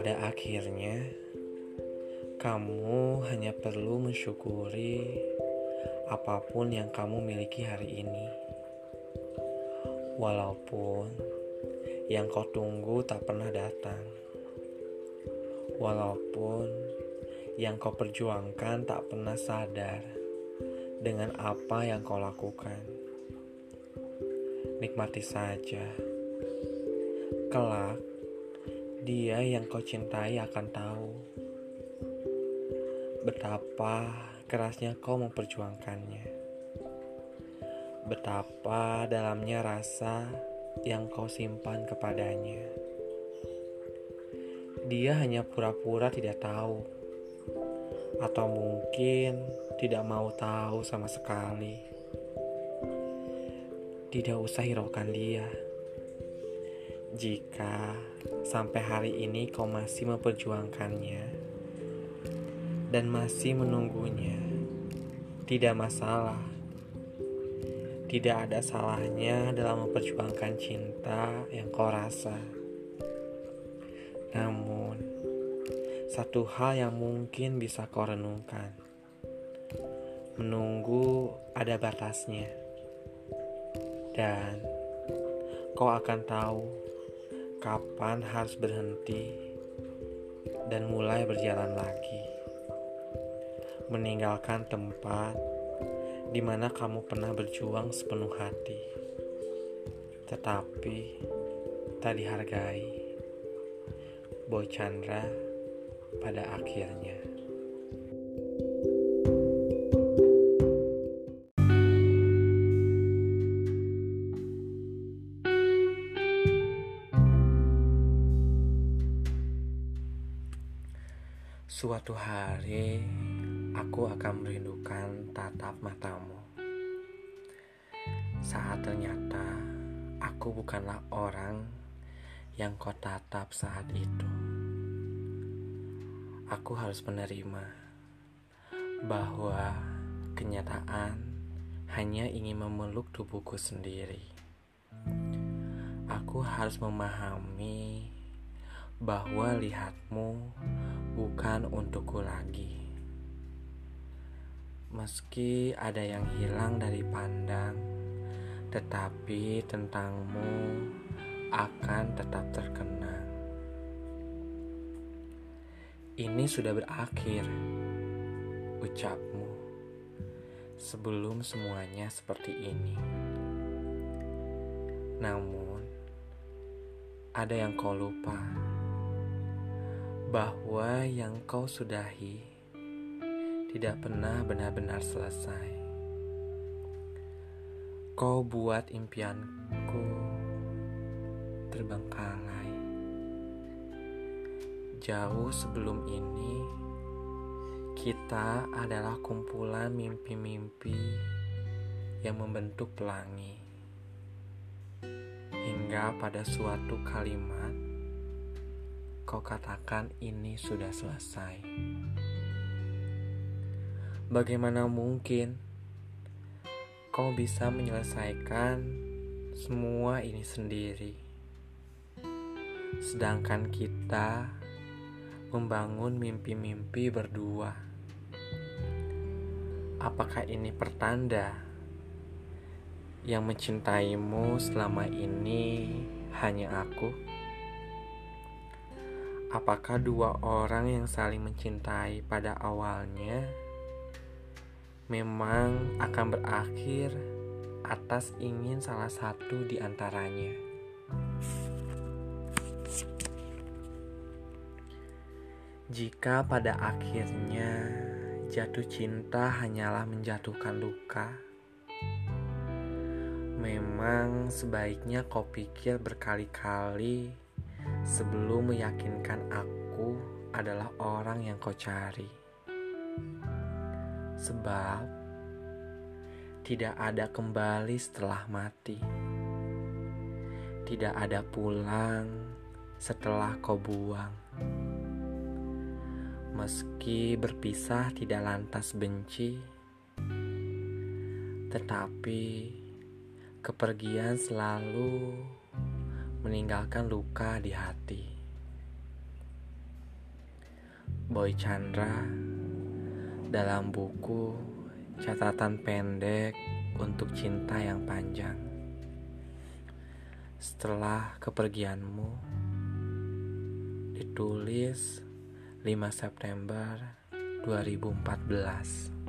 Pada akhirnya, kamu hanya perlu mensyukuri apa pun yang kamu miliki hari ini, walaupun yang kau tunggu tak pernah datang, walaupun yang kau perjuangkan tak pernah sadar dengan apa yang kau lakukan. Nikmati saja, kelak dia yang kau cintai akan tahu betapa kerasnya kau memperjuangkannya, betapa dalamnya rasa yang kau simpan kepadanya. Dia hanya pura-pura tidak tahu, atau mungkin tidak mau tahu sama sekali. Tidak usah hiraukan dia jika sampai hari ini kau masih memperjuangkannya dan masih menunggunya, tidak masalah. Tidak ada salahnya dalam memperjuangkan cinta yang kau rasa. Namun, satu hal yang mungkin bisa kau renungkan: menunggu ada batasnya, dan kau akan tahu kapan harus berhenti dan mulai berjalan lagi, meninggalkan tempat di mana kamu pernah berjuang sepenuh hati, tetapi tak dihargai. Boy Chandra pada akhirnya. Suatu hari, aku akan merindukan tatap matamu. Saat ternyata aku bukanlah orang yang kau tatap saat itu. Aku harus menerima bahwa kenyataan hanya ingin memeluk tubuhku sendiri. Aku harus memahami bahwa lihatmu bukan untukku lagi. Meski ada yang hilang dari pandang, tetapi tentangmu akan tetap terkenang. Ini sudah berakhir, ucapmu, sebelum semuanya seperti ini. Namun, ada yang kau lupa bahwa yang kau sudahi tidak pernah benar-benar selesai. Kau buat impianku terbengkalai. Jauh sebelum ini, kita adalah kumpulan mimpi-mimpi yang membentuk pelangi. Hingga pada suatu kalimat kau katakan ini sudah selesai. Bagaimana mungkin kau bisa menyelesaikan semua ini sendiri? Sedangkan kita membangun mimpi-mimpi berdua. Apakah ini pertanda yang mencintaimu selama ini hanya aku? Apakah dua orang yang saling mencintai pada awalnya memang akan berakhir atas ingin salah satu di antaranya? Jika pada akhirnya jatuh cinta hanyalah menjatuhkan luka, memang sebaiknya kau pikir berkali-kali sebelum meyakinkan aku adalah orang yang kau cari. Sebab tidak ada kembali setelah mati. Tidak ada pulang setelah kau buang. Meski berpisah tidak lantas benci, tetapi kepergian selalu meninggalkan luka di hati. Boy Chandra dalam buku Catatan Pendek untuk Cinta yang Panjang. Setelah kepergianmu, ditulis 5 September 2014.